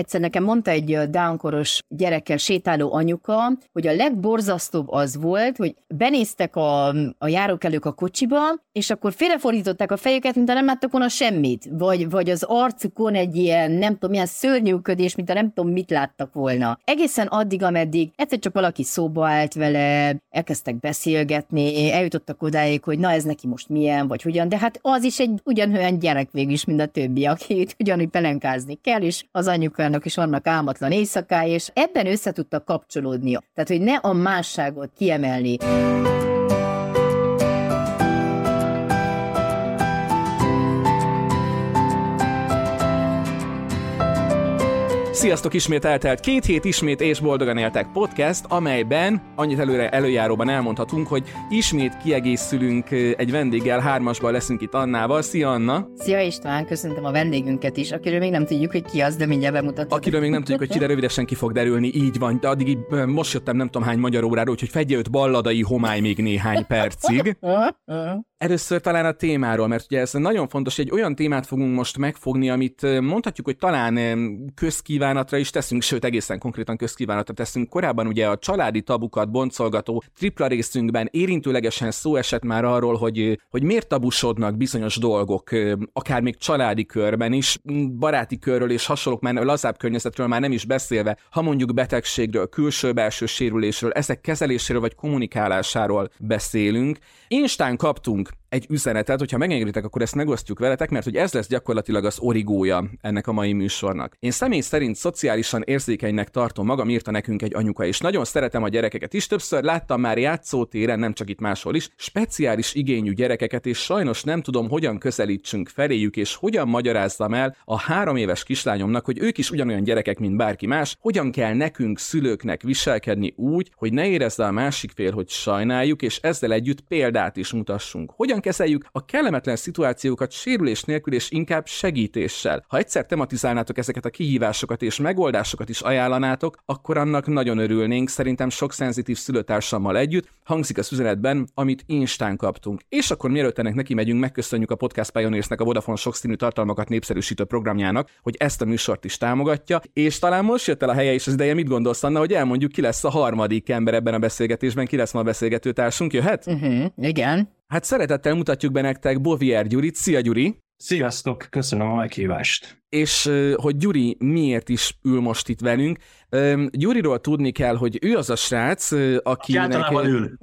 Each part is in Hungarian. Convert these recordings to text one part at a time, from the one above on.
Egyszer nekem mondta egy downkoros gyerekkel sétáló anyuka, hogy a legborzasztóbb az volt, hogy benéztek a, a járókelők a kocsiba, és akkor félrefordították a fejüket, mint nem láttak volna semmit, vagy, vagy az arcukon egy ilyen, nem tudom, milyen szörnyűködés, mint a nem tudom, mit láttak volna. Egészen addig, ameddig egyszer csak valaki szóba állt vele, elkezdtek beszélgetni, eljutottak odáig, hogy na ez neki most milyen, vagy hogyan, de hát az is egy ugyanolyan gyerek végül is, mint a többi, akit ugyanúgy pelenkázni kell, és az anyukának is vannak álmatlan éjszakái, és ebben össze tudtak kapcsolódni. Tehát, hogy ne a másságot kiemelni. Sziasztok, ismét eltelt két hét, ismét és boldogan éltek podcast, amelyben annyit előre előjáróban elmondhatunk, hogy ismét kiegészülünk egy vendéggel, hármasban leszünk itt Annával. Szia Anna! Szia István, köszöntöm a vendégünket is, akiről még nem tudjuk, hogy ki az, de mindjárt bemutatom. Akiről még nem tudjuk, hogy ki, de rövidesen ki fog derülni, így van. De addig így, most jöttem nem tudom hány magyar óráról, úgyhogy fedje őt balladai homály még néhány percig. Először talán a témáról, mert ugye ez nagyon fontos, egy olyan témát fogunk most megfogni, amit mondhatjuk, hogy talán közkívánatra is teszünk, sőt egészen konkrétan közkívánatra teszünk. Korábban ugye a családi tabukat boncolgató tripla részünkben érintőlegesen szó esett már arról, hogy, hogy miért tabusodnak bizonyos dolgok, akár még családi körben is, baráti körről és hasonlók, már lazább környezetről már nem is beszélve, ha mondjuk betegségről, külső-belső sérülésről, ezek kezeléséről vagy kommunikálásáról beszélünk. Instán kaptunk egy üzenetet, hogyha megengeditek, akkor ezt megosztjuk veletek, mert hogy ez lesz gyakorlatilag az origója ennek a mai műsornak. Én személy szerint szociálisan érzékenynek tartom magam, írta nekünk egy anyuka, és nagyon szeretem a gyerekeket is. Többször láttam már játszótéren, nem csak itt máshol is, speciális igényű gyerekeket, és sajnos nem tudom, hogyan közelítsünk feléjük, és hogyan magyarázzam el a három éves kislányomnak, hogy ők is ugyanolyan gyerekek, mint bárki más, hogyan kell nekünk, szülőknek viselkedni úgy, hogy ne érezze a másik fél, hogy sajnáljuk, és ezzel együtt példát is mutassunk. Hogyan hogyan kezeljük a kellemetlen szituációkat sérülés nélkül és inkább segítéssel. Ha egyszer tematizálnátok ezeket a kihívásokat és megoldásokat is ajánlanátok, akkor annak nagyon örülnénk, szerintem sok szenzitív szülőtársammal együtt, hangzik az üzenetben, amit instán kaptunk. És akkor mielőtt ennek neki megyünk, megköszönjük a Podcast Pioneersnek a Vodafone sokszínű tartalmakat népszerűsítő programjának, hogy ezt a műsort is támogatja, és talán most jött el a helye és az ideje, mit gondolsz, Anna, hogy elmondjuk, ki lesz a harmadik ember ebben a beszélgetésben, ki lesz ma a beszélgetőtársunk, jöhet? Uh-huh, igen. Hát szeretettel mutatjuk be nektek Bovier Gyurit. Szia Gyuri! Sziasztok, köszönöm a meghívást. És hogy Gyuri miért is ül most itt velünk. Gyuriról tudni kell, hogy ő az a srác, aki... Aki általában ül.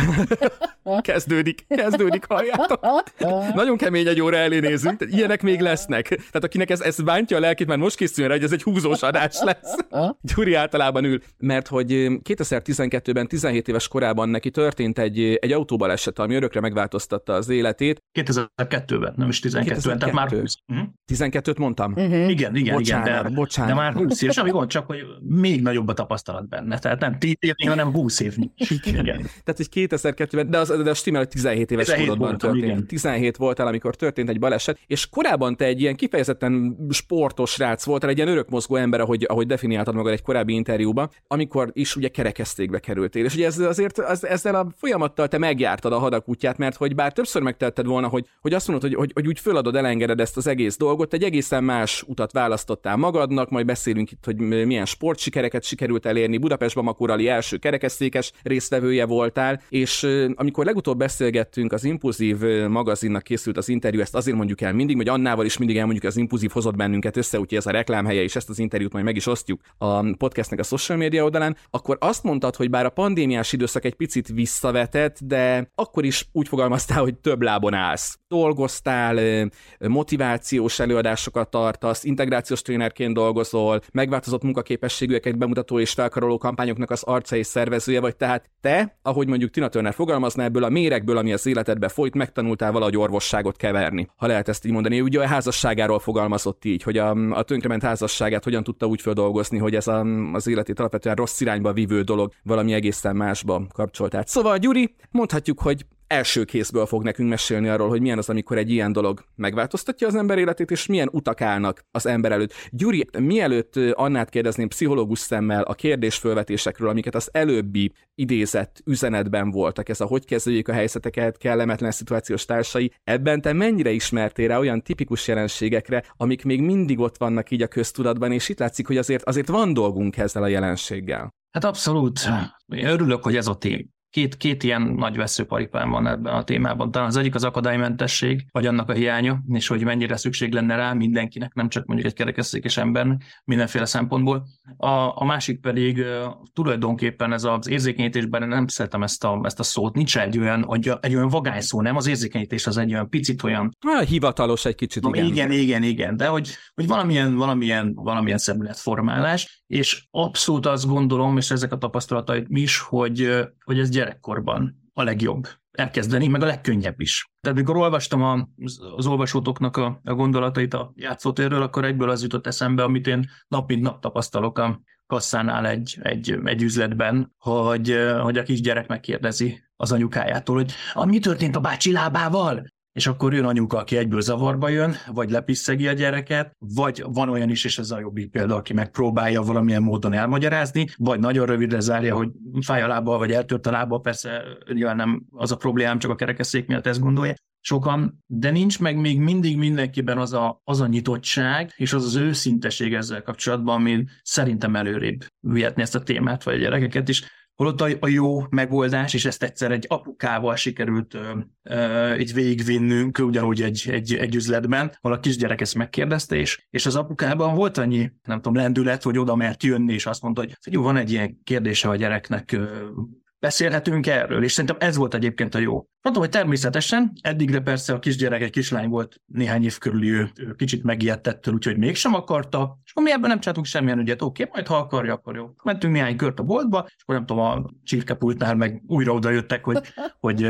kezdődik, kezdődik, halljátok. Nagyon kemény egy óra elé nézünk, tehát ilyenek még lesznek. Tehát akinek ez, ez bántja a lelkét, már most készüljön rá, hogy ez egy húzós adás lesz. Gyuri általában ül, mert hogy 2012-ben, 17 éves korában neki történt egy, egy autóbaleset, ami örökre megváltoztatta az életét. 2002-ben, nem is 12-ben, tehát már 20. Uh-huh. 12-t mondtam? Uh-huh. Igen, igen, bocsánat, igen, de, bocsánat. de már 20 éves, ami gond, csak hogy még nagyobb a tapasztalat benne. Tehát nem 10 év, hanem 20 év. Igen. Tehát, hogy 2002-ben, de az, de a stimmel, hogy 17 éves 17 korodban voltam, történt. Igen. 17 voltál, amikor történt egy baleset, és korábban te egy ilyen kifejezetten sportos rác voltál, egy ilyen örökmozgó ember, ahogy, ahogy definiáltad magad egy korábbi interjúban, amikor is ugye kerekesztékbe kerültél. És ugye ez, azért az, ezzel a folyamattal te megjártad a hadakútját, mert hogy bár többször megtetted volna, hogy, hogy azt mondod, hogy, hogy, hogy úgy föladod, elengeded ezt az egész dolgot, egy egészen más utat választottál magadnak, majd beszélünk itt, hogy milyen sportsikereket sikerült elérni, Budapest Bamakurali első kerekesztékes résztvevője voltál, és amikor legutóbb beszélgettünk, az Impulzív magazinnak készült az interjú, ezt azért mondjuk el mindig, hogy Annával is mindig elmondjuk, az Impulzív hozott bennünket össze, úgyhogy ez a reklámhelye, és ezt az interjút majd meg is osztjuk a podcastnek a social media oldalán, akkor azt mondtad, hogy bár a pandémiás időszak egy picit visszavetett, de akkor is úgy fogalmaztál, hogy több lábon állsz. Dolgoztál, motivációs előadásokat tartasz, integrációs trénerként dolgozol, megváltozott munkaképességűeket bemutató és felkaroló kampányoknak az arca és szervezője vagy, tehát te, ahogy mondjuk Tina Turner fogalmazna, ebből a méregből, ami az életedbe folyt, megtanultál valahogy orvosságot keverni, ha lehet ezt így mondani. Ugye a házasságáról fogalmazott így, hogy a, a tönkrement házasságát hogyan tudta úgy földolgozni, hogy ez a, az életét alapvetően rossz irányba vívő dolog valami egészen másba kapcsolt. Szóval Gyuri, mondhatjuk, hogy első kézből fog nekünk mesélni arról, hogy milyen az, amikor egy ilyen dolog megváltoztatja az ember életét, és milyen utak állnak az ember előtt. Gyuri, mielőtt Annát kérdezném pszichológus szemmel a kérdésfölvetésekről, amiket az előbbi idézett üzenetben voltak, ez a hogy kezeljük a helyzeteket, kellemetlen szituációs társai, ebben te mennyire ismertél rá olyan tipikus jelenségekre, amik még mindig ott vannak így a köztudatban, és itt látszik, hogy azért, azért van dolgunk ezzel a jelenséggel. Hát abszolút. Én örülök, hogy ez a tény két, két ilyen nagy veszőparipán van ebben a témában. Talán az egyik az akadálymentesség, vagy annak a hiánya, és hogy mennyire szükség lenne rá mindenkinek, nem csak mondjuk egy kerekesszékes embernek, mindenféle szempontból. A, a másik pedig uh, tulajdonképpen ez az érzékenyítésben nem szeretem ezt a, ezt a szót, nincs egy olyan, egy, egy olyan vagány szó, nem? Az érzékenyítés az egy olyan picit olyan... Ha, hivatalos egy kicsit, igen. Igen, igen, igen, de hogy, hogy valamilyen, valamilyen, valamilyen szemléletformálás, és abszolút azt gondolom, és ezek a tapasztalataim is, hogy, hogy ez gyerekkorban a legjobb elkezdeni, meg a legkönnyebb is. Tehát mikor olvastam az olvasótoknak a, a gondolatait a játszótérről, akkor egyből az jutott eszembe, amit én nap mint nap tapasztalok a kasszánál egy, egy, egy üzletben, hogy, hogy a kisgyerek megkérdezi az anyukájától, hogy a, mi történt a bácsi lábával? És akkor jön anyuka, aki egyből zavarba jön, vagy lepiszegi a gyereket, vagy van olyan is, és ez a jobbik példa, aki megpróbálja valamilyen módon elmagyarázni, vagy nagyon rövidre zárja, hogy fáj a lába, vagy eltört a lába, persze nyilván nem az a problémám, csak a kerekesszék miatt ezt gondolja, sokan, de nincs meg még mindig mindenkiben az a, az a nyitottság, és az az őszinteség ezzel kapcsolatban, ami szerintem előrébb vihetni ezt a témát, vagy a gyerekeket is. Holott a, a jó megoldás, és ezt egyszer egy apukával sikerült ö, ö, így végigvinnünk, ugyanúgy egy, egy, egy üzletben, ahol a kisgyerek ezt megkérdezte, és, és az apukában volt annyi, nem tudom, lendület, hogy oda mert jönni, és azt mondta, hogy jó, van egy ilyen kérdése a gyereknek, ö, beszélhetünk erről, és szerintem ez volt egyébként a jó. Mondom, hogy természetesen, eddigre persze a kisgyerek egy kislány volt, néhány év körül ő, ő kicsit megijedt ettől, úgyhogy mégsem akarta, és akkor mi ebben nem csináltunk semmilyen ügyet, oké, majd ha akarja, akkor jó. Mentünk néhány kört a boltba, és akkor nem tudom, a csirkepultnál meg újra oda jöttek, hogy, hogy,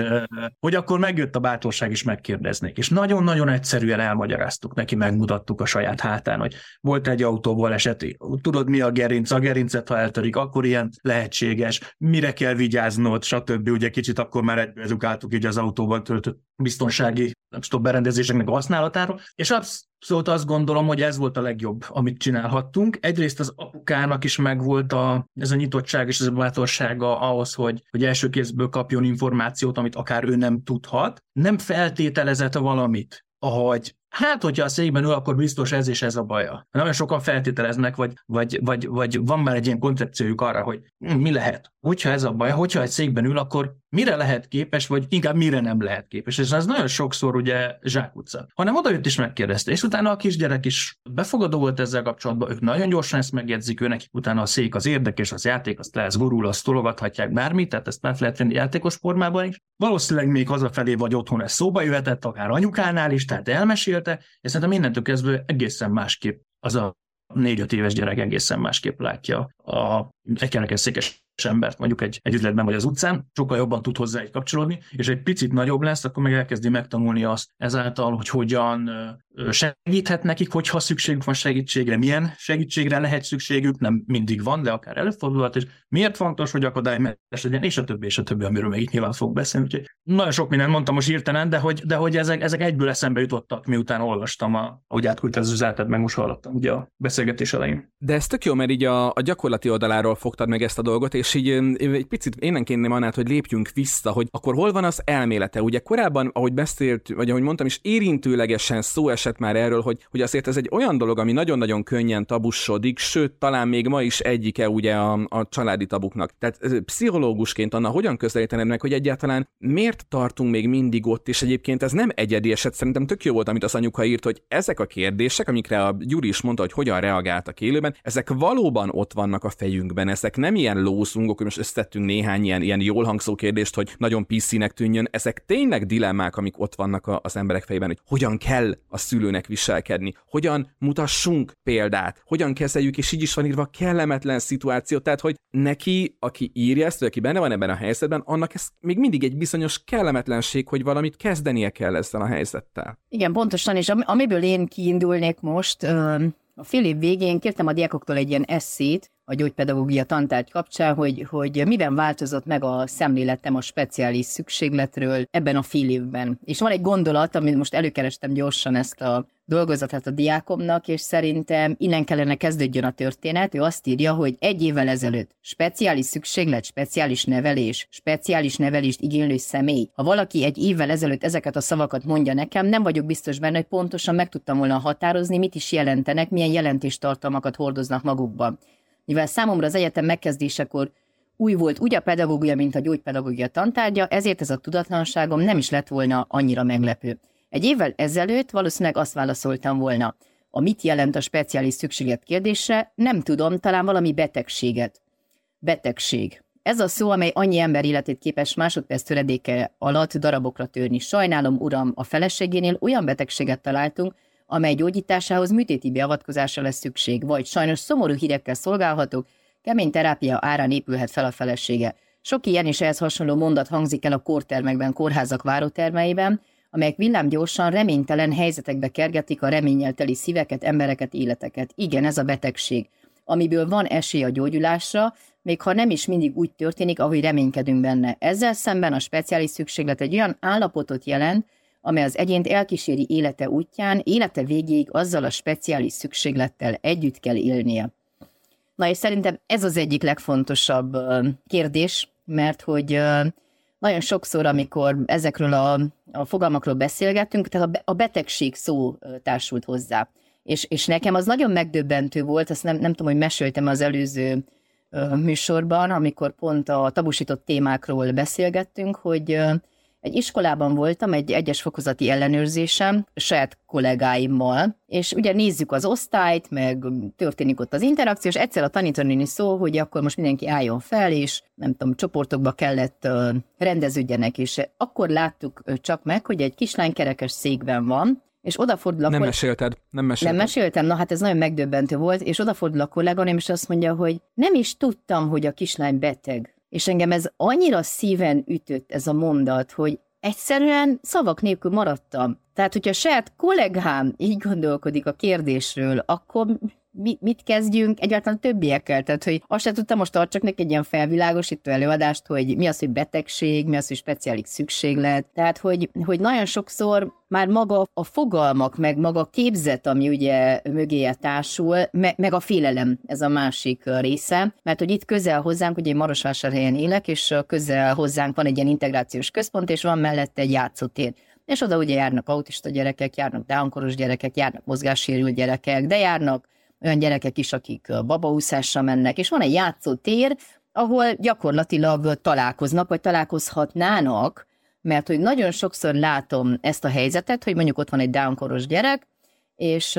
hogy akkor megjött a bátorság is megkérdeznék. És nagyon-nagyon egyszerűen elmagyaráztuk neki, megmutattuk a saját hátán, hogy volt egy autóból eseti, tudod mi a gerinc, a gerincet, ha eltörik, akkor ilyen lehetséges, mire kell vigyáznod, stb. Ugye kicsit akkor már egyből így az autóban töltött biztonsági stop berendezéseknek a használatáról, és abszolút azt gondolom, hogy ez volt a legjobb, amit csinálhattunk. Egyrészt az apukának is megvolt a, ez a nyitottság és ez a bátorsága ahhoz, hogy, hogy első kézből kapjon információt, amit akár ő nem tudhat. Nem feltételezett valamit, ahogy Hát, hogyha a székben ül, akkor biztos ez és ez a baja. Nagyon sokan feltételeznek, vagy, vagy, vagy, vagy van már egy ilyen koncepciójuk arra, hogy mi lehet. Hogyha ez a baj, hogyha egy székben ül, akkor mire lehet képes, vagy inkább mire nem lehet képes. És ez nagyon sokszor ugye zsákutca. Hanem oda jött is megkérdezte, és utána a kisgyerek is befogadó volt ezzel kapcsolatban, ők nagyon gyorsan ezt megjegyzik, őnek utána a szék az érdekes, az játék, azt lesz gurul, azt tologathatják bármit, tehát ezt meg lehet venni játékos formában is. Valószínűleg még hazafelé vagy otthon ez szóba jöhetett, akár anyukánál is, tehát elmesélte, és szerintem innentől kezdve egészen másképp az a négy-öt éves gyerek egészen másképp látja a egy kerekesszékes embert mondjuk egy, egy üzletben vagy az utcán, sokkal jobban tud hozzá egy kapcsolódni, és egy picit nagyobb lesz, akkor meg elkezdi megtanulni azt ezáltal, hogy hogyan segíthet nekik, hogyha szükségük van segítségre, milyen segítségre lehet szükségük, nem mindig van, de akár előfordulhat, és miért fontos, hogy akadálymentes legyen, és a többi, és a többi, amiről még itt nyilván fog beszélni. Úgyhogy nagyon sok mindent mondtam most írtenen, de hogy, de hogy ezek, ezek egyből eszembe jutottak, miután olvastam, a, ahogy átküldte az üzenetet, meg most hallottam ugye a beszélgetés elején. De ez tök jó, mert így a, a gyakorlati oldaláról fogtad meg ezt a dolgot, és így egy picit én kérném annál, hogy lépjünk vissza, hogy akkor hol van az elmélete. Ugye korábban, ahogy beszélt, vagy ahogy mondtam is, érintőlegesen szó esett már erről, hogy, hogy azért ez egy olyan dolog, ami nagyon-nagyon könnyen tabusodik, sőt, talán még ma is egyike ugye a, a családi tabuknak. Tehát pszichológusként Anna, hogyan közelítened meg, hogy egyáltalán miért tartunk még mindig ott, és egyébként ez nem egyedi eset, szerintem tök jó volt, amit az anyuka írt, hogy ezek a kérdések, amikre a Gyuri is mondta, hogy hogyan reagáltak élőben, ezek valóban ott vannak a fejünkben, ezek nem ilyen lószungok, hogy most összetettünk néhány ilyen, ilyen jól hangzó kérdést, hogy nagyon PC-nek tűnjön, ezek tényleg dilemmák, amik ott vannak az emberek fejében, hogy hogyan kell a szülőnek viselkedni, hogyan mutassunk példát, hogyan kezeljük, és így is van írva kellemetlen szituáció, tehát hogy neki, aki írja ezt, vagy aki benne van ebben a helyzetben, annak ez még mindig egy bizonyos kellemetlenség, hogy valamit kezdenie kell ezzel a helyzettel. Igen, pontosan, és amiből én kiindulnék most, a fél végén kértem a diákoktól egy ilyen eszét, a gyógypedagógia tantárgy kapcsán, hogy, hogy miben változott meg a szemléletem a speciális szükségletről ebben a fél évben. És van egy gondolat, amit most előkerestem gyorsan ezt a dolgozatát a diákomnak, és szerintem innen kellene kezdődjön a történet. Ő azt írja, hogy egy évvel ezelőtt speciális szükséglet, speciális nevelés, speciális nevelést igénylő személy. Ha valaki egy évvel ezelőtt ezeket a szavakat mondja nekem, nem vagyok biztos benne, hogy pontosan meg tudtam volna határozni, mit is jelentenek, milyen jelentéstartalmakat hordoznak magukban. Mivel számomra az egyetem megkezdésekor új volt úgy a pedagógia, mint a gyógypedagógia tantárgya, ezért ez a tudatlanságom nem is lett volna annyira meglepő. Egy évvel ezelőtt valószínűleg azt válaszoltam volna, a mit jelent a speciális szükséglet kérdése, nem tudom, talán valami betegséget. Betegség. Ez a szó, amely annyi ember életét képes másodperc töredéke alatt darabokra törni. Sajnálom, uram, a feleségénél olyan betegséget találtunk, amely gyógyításához műtéti beavatkozásra lesz szükség, vagy sajnos szomorú hírekkel szolgálhatók, kemény terápia árán épülhet fel a felesége. Sok ilyen és ehhez hasonló mondat hangzik el a kórtermekben, kórházak várótermeiben, amelyek villámgyorsan, reménytelen helyzetekbe kergetik a reményel teli szíveket, embereket, életeket. Igen, ez a betegség, amiből van esély a gyógyulásra, még ha nem is mindig úgy történik, ahogy reménykedünk benne. Ezzel szemben a speciális szükséglet egy olyan állapotot jelent, amely az egyént elkíséri élete útján, élete végéig azzal a speciális szükséglettel együtt kell élnie. Na és szerintem ez az egyik legfontosabb kérdés, mert hogy nagyon sokszor, amikor ezekről a, a fogalmakról beszélgettünk, tehát a betegség szó társult hozzá. És, és nekem az nagyon megdöbbentő volt, azt nem, nem tudom, hogy meséltem az előző műsorban, amikor pont a tabusított témákról beszélgettünk, hogy egy iskolában voltam, egy egyes fokozati ellenőrzésem saját kollégáimmal, és ugye nézzük az osztályt, meg történik ott az interakció, és egyszer a tanítónéni szó, hogy akkor most mindenki álljon fel, és nem tudom, csoportokba kellett uh, rendeződjenek, és akkor láttuk csak meg, hogy egy kislány kerekes székben van, és odafordul a Nem koll... mesélted, nem mesélted. Nem meséltem, na hát ez nagyon megdöbbentő volt, és odafordul a kolléganém, és azt mondja, hogy nem is tudtam, hogy a kislány beteg. És engem ez annyira szíven ütött ez a mondat, hogy egyszerűen szavak nélkül maradtam. Tehát, hogyha a saját kollégám így gondolkodik a kérdésről, akkor mi, mit kezdjünk egyáltalán többiekkel? Tehát, hogy azt sem tudtam, most tartsak neki egy ilyen felvilágosító előadást, hogy mi az, hogy betegség, mi az, hogy speciális szükséglet. Tehát, hogy, hogy nagyon sokszor már maga a fogalmak, meg maga a képzet, ami ugye mögéje társul, me, meg a félelem, ez a másik része, mert hogy itt közel hozzánk, ugye én Marosvásárhelyen élek, és közel hozzánk van egy ilyen integrációs központ, és van mellette egy játszótér és oda ugye járnak autista gyerekek, járnak downkoros gyerekek, járnak mozgássérült gyerekek, de járnak olyan gyerekek is, akik babaúszásra mennek, és van egy játszótér, ahol gyakorlatilag találkoznak, vagy találkozhatnának, mert hogy nagyon sokszor látom ezt a helyzetet, hogy mondjuk ott van egy downkoros gyerek, és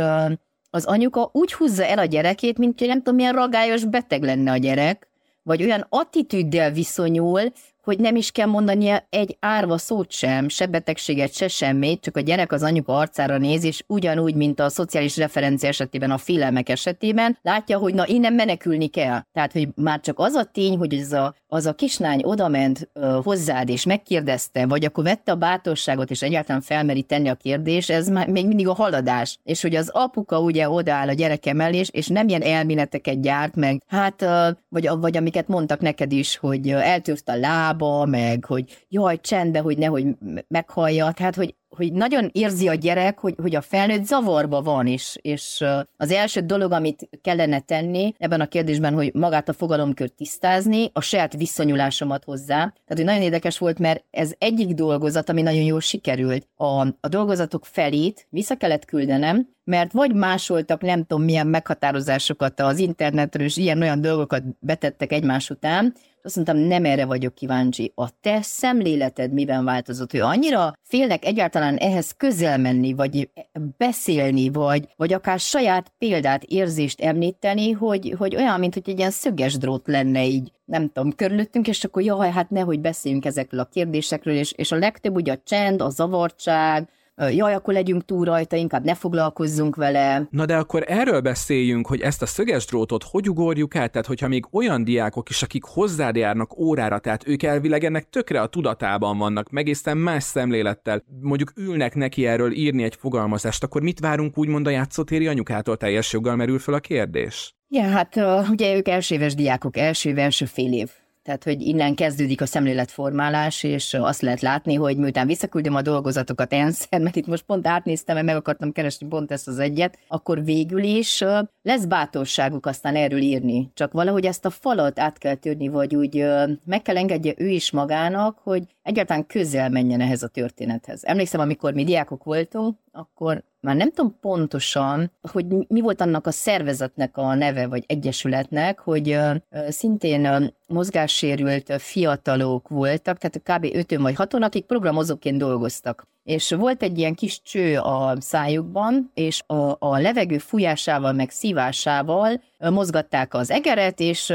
az anyuka úgy húzza el a gyerekét, mint hogy nem tudom, milyen ragályos beteg lenne a gyerek, vagy olyan attitűddel viszonyul, hogy nem is kell mondania egy árva szót sem, se betegséget, se semmit, csak a gyerek az anyuka arcára néz, és ugyanúgy, mint a szociális referencia esetében, a félelmek esetében, látja, hogy na innen menekülni kell. Tehát, hogy már csak az a tény, hogy ez a, az a kislány odament ö, hozzád, és megkérdezte, vagy akkor vette a bátorságot, és egyáltalán felmeri tenni a kérdés, ez már még mindig a haladás. És hogy az apuka ugye odaáll a gyereke mellé, és, nem ilyen elméleteket gyárt meg, hát, ö, vagy, vagy amiket mondtak neked is, hogy eltört a láb, lába, meg hogy jaj, csendbe, hogy nehogy meghallja, tehát hogy hogy nagyon érzi a gyerek, hogy, hogy a felnőtt zavarba van, és, és az első dolog, amit kellene tenni ebben a kérdésben, hogy magát a fogalomkört tisztázni, a saját viszonyulásomat hozzá. Tehát, hogy nagyon érdekes volt, mert ez egyik dolgozat, ami nagyon jól sikerült. A, a dolgozatok felét vissza kellett küldenem, mert vagy másoltak nem tudom milyen meghatározásokat az internetről, és ilyen-olyan dolgokat betettek egymás után, azt mondtam, nem erre vagyok kíváncsi. A te szemléleted miben változott? Hogy annyira félnek egyáltalán ehhez közel menni, vagy beszélni, vagy, vagy akár saját példát, érzést említeni, hogy, hogy olyan, mint hogy egy ilyen szöges drót lenne így, nem tudom, körülöttünk, és akkor jaj, hát nehogy beszéljünk ezekről a kérdésekről, és, és a legtöbb ugye a csend, a zavartság, jaj, akkor legyünk túl rajta, inkább ne foglalkozzunk vele. Na de akkor erről beszéljünk, hogy ezt a szöges drótot hogy ugorjuk át, tehát hogyha még olyan diákok is, akik hozzád járnak órára, tehát ők elvileg ennek tökre a tudatában vannak, megésztem más szemlélettel, mondjuk ülnek neki erről írni egy fogalmazást, akkor mit várunk úgymond a játszótéri anyukától teljes joggal merül fel a kérdés? Ja, hát ugye ők elsőves diákok, első, első fél év tehát, hogy innen kezdődik a szemléletformálás, és azt lehet látni, hogy miután visszaküldöm a dolgozatokat ENSZ, mert itt most pont átnéztem, mert meg akartam keresni pont ezt az egyet, akkor végül is lesz bátorságuk aztán erről írni. Csak valahogy ezt a falat át kell törni, vagy úgy meg kell engedje ő is magának, hogy egyáltalán közel menjen ehhez a történethez. Emlékszem, amikor mi diákok voltunk, akkor már nem tudom pontosan, hogy mi volt annak a szervezetnek a neve, vagy egyesületnek, hogy szintén mozgássérült fiatalok voltak, tehát kb. 5 vagy 6 akik programozóként dolgoztak és volt egy ilyen kis cső a szájukban, és a, a levegő fújásával, meg szívásával mozgatták az egeret, és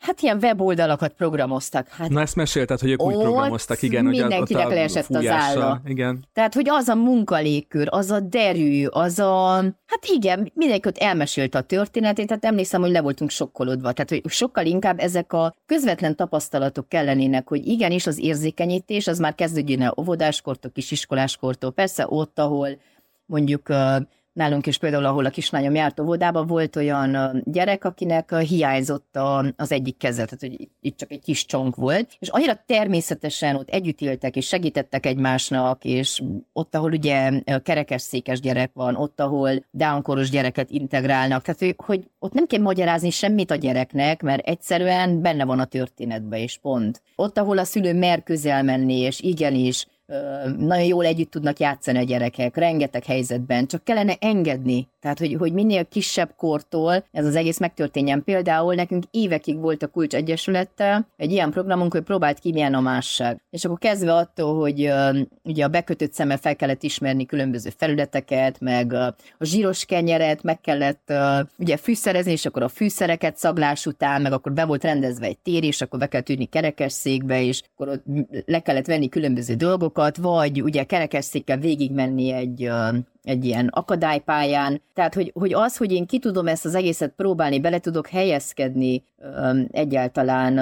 hát ilyen weboldalakat programoztak. Hát Na ezt mesélted, hogy ők úgy programoztak, igen. Mindenkinek hogy leesett az álla. Igen. Tehát, hogy az a munkalégkör, az a derű, az a... Hát igen, mindenki ott elmesélte a történetét, tehát emlékszem, hogy le voltunk sokkolódva. Tehát, hogy sokkal inkább ezek a közvetlen tapasztalatok kellenének, hogy igenis az érzékenyítés, az már kezdődjön óvodáskortól, kisiskoláskortól, persze ott, ahol mondjuk Nálunk is például, ahol a kislányom járt óvodába, volt olyan gyerek, akinek hiányzott az egyik keze, tehát hogy itt csak egy kis csonk volt, és annyira természetesen ott együtt éltek, és segítettek egymásnak, és ott, ahol ugye kerekes székes gyerek van, ott, ahol downkoros gyereket integrálnak, tehát hogy ott nem kell magyarázni semmit a gyereknek, mert egyszerűen benne van a történetben, és pont. Ott, ahol a szülő mer közel menni, és igenis nagyon jól együtt tudnak játszani a gyerekek, rengeteg helyzetben, csak kellene engedni. Tehát, hogy, hogy minél kisebb kortól ez az egész megtörténjen. Például nekünk évekig volt a Kulcs Egyesülettel egy ilyen programunk, hogy próbált ki milyen a másság. És akkor kezdve attól, hogy uh, ugye a bekötött szemmel fel kellett ismerni különböző felületeket, meg uh, a zsíros kenyeret, meg kellett uh, ugye fűszerezni, és akkor a fűszereket szaglás után, meg akkor be volt rendezve egy tér, és akkor be kellett ülni kerekesszékbe, és akkor ott le kellett venni különböző dolgokat, dolgokat, vagy ugye kerekesszékkel végigmenni egy, egy ilyen akadálypályán. Tehát, hogy, hogy az, hogy én ki tudom ezt az egészet próbálni, bele tudok helyezkedni egyáltalán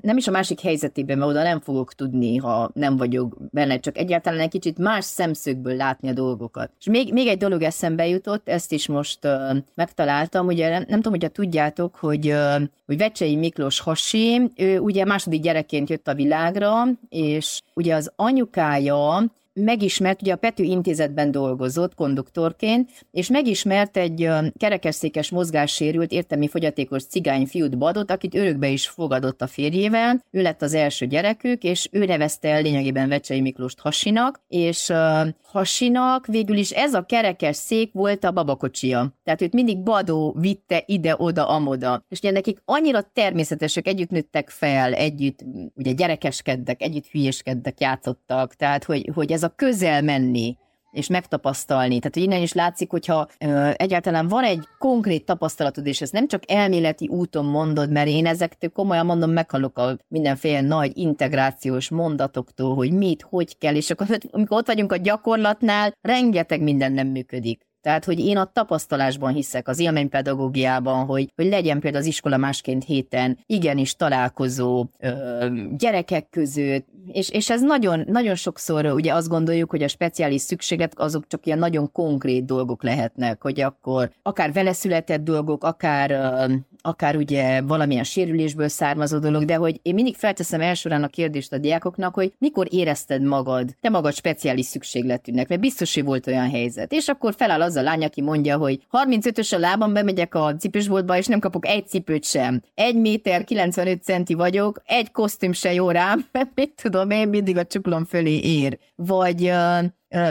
nem is a másik helyzetében, mert oda nem fogok tudni, ha nem vagyok benne, csak egyáltalán egy kicsit más szemszögből látni a dolgokat. És még, még egy dolog eszembe jutott, ezt is most uh, megtaláltam, ugye nem, nem tudom, hogyha tudjátok, hogy, uh, hogy Vecsei Miklós Hasi, ő ugye második gyerekként jött a világra, és ugye az anyukája megismert, ugye a Pető intézetben dolgozott konduktorként, és megismert egy kerekesszékes mozgássérült értelmi fogyatékos cigány fiút Badot, akit örökbe is fogadott a férjével. Ő lett az első gyerekük, és ő nevezte el lényegében Vecsei Miklóst Hasinak, és uh, Hasinak végül is ez a kerekes szék volt a babakocsia. Tehát őt mindig Badó vitte ide-oda, amoda. És ugye nekik annyira természetesek, együtt nőttek fel, együtt ugye gyerekeskedtek, együtt hülyeskedtek, játszottak, tehát hogy, hogy ez ez a közel menni, és megtapasztalni. Tehát, hogy innen is látszik, hogyha ö, egyáltalán van egy konkrét tapasztalatod, és ezt nem csak elméleti úton mondod, mert én ezektől komolyan mondom, meghalok a mindenféle nagy integrációs mondatoktól, hogy mit, hogy kell, és akkor amikor ott vagyunk a gyakorlatnál, rengeteg minden nem működik. Tehát, hogy én a tapasztalásban hiszek, az élménypedagógiában, hogy, hogy legyen például az iskola másként héten igenis találkozó ö, gyerekek között, és, és ez nagyon, nagyon sokszor ugye azt gondoljuk, hogy a speciális szükséglet azok csak ilyen nagyon konkrét dolgok lehetnek, hogy akkor akár vele született dolgok, akár, ö, akár ugye valamilyen sérülésből származó dolog, de hogy én mindig felteszem elsőrán a kérdést a diákoknak, hogy mikor érezted magad, te magad speciális szükségletűnek, mert biztos, hogy volt olyan helyzet. És akkor feláll az a lány, aki mondja, hogy 35-ös a lábam, bemegyek a cipősboltba, és nem kapok egy cipőt sem. Egy méter 95 centi vagyok, egy kosztüm se jó rám, mert mit tudom én, mindig a csuklom fölé ér. Vagy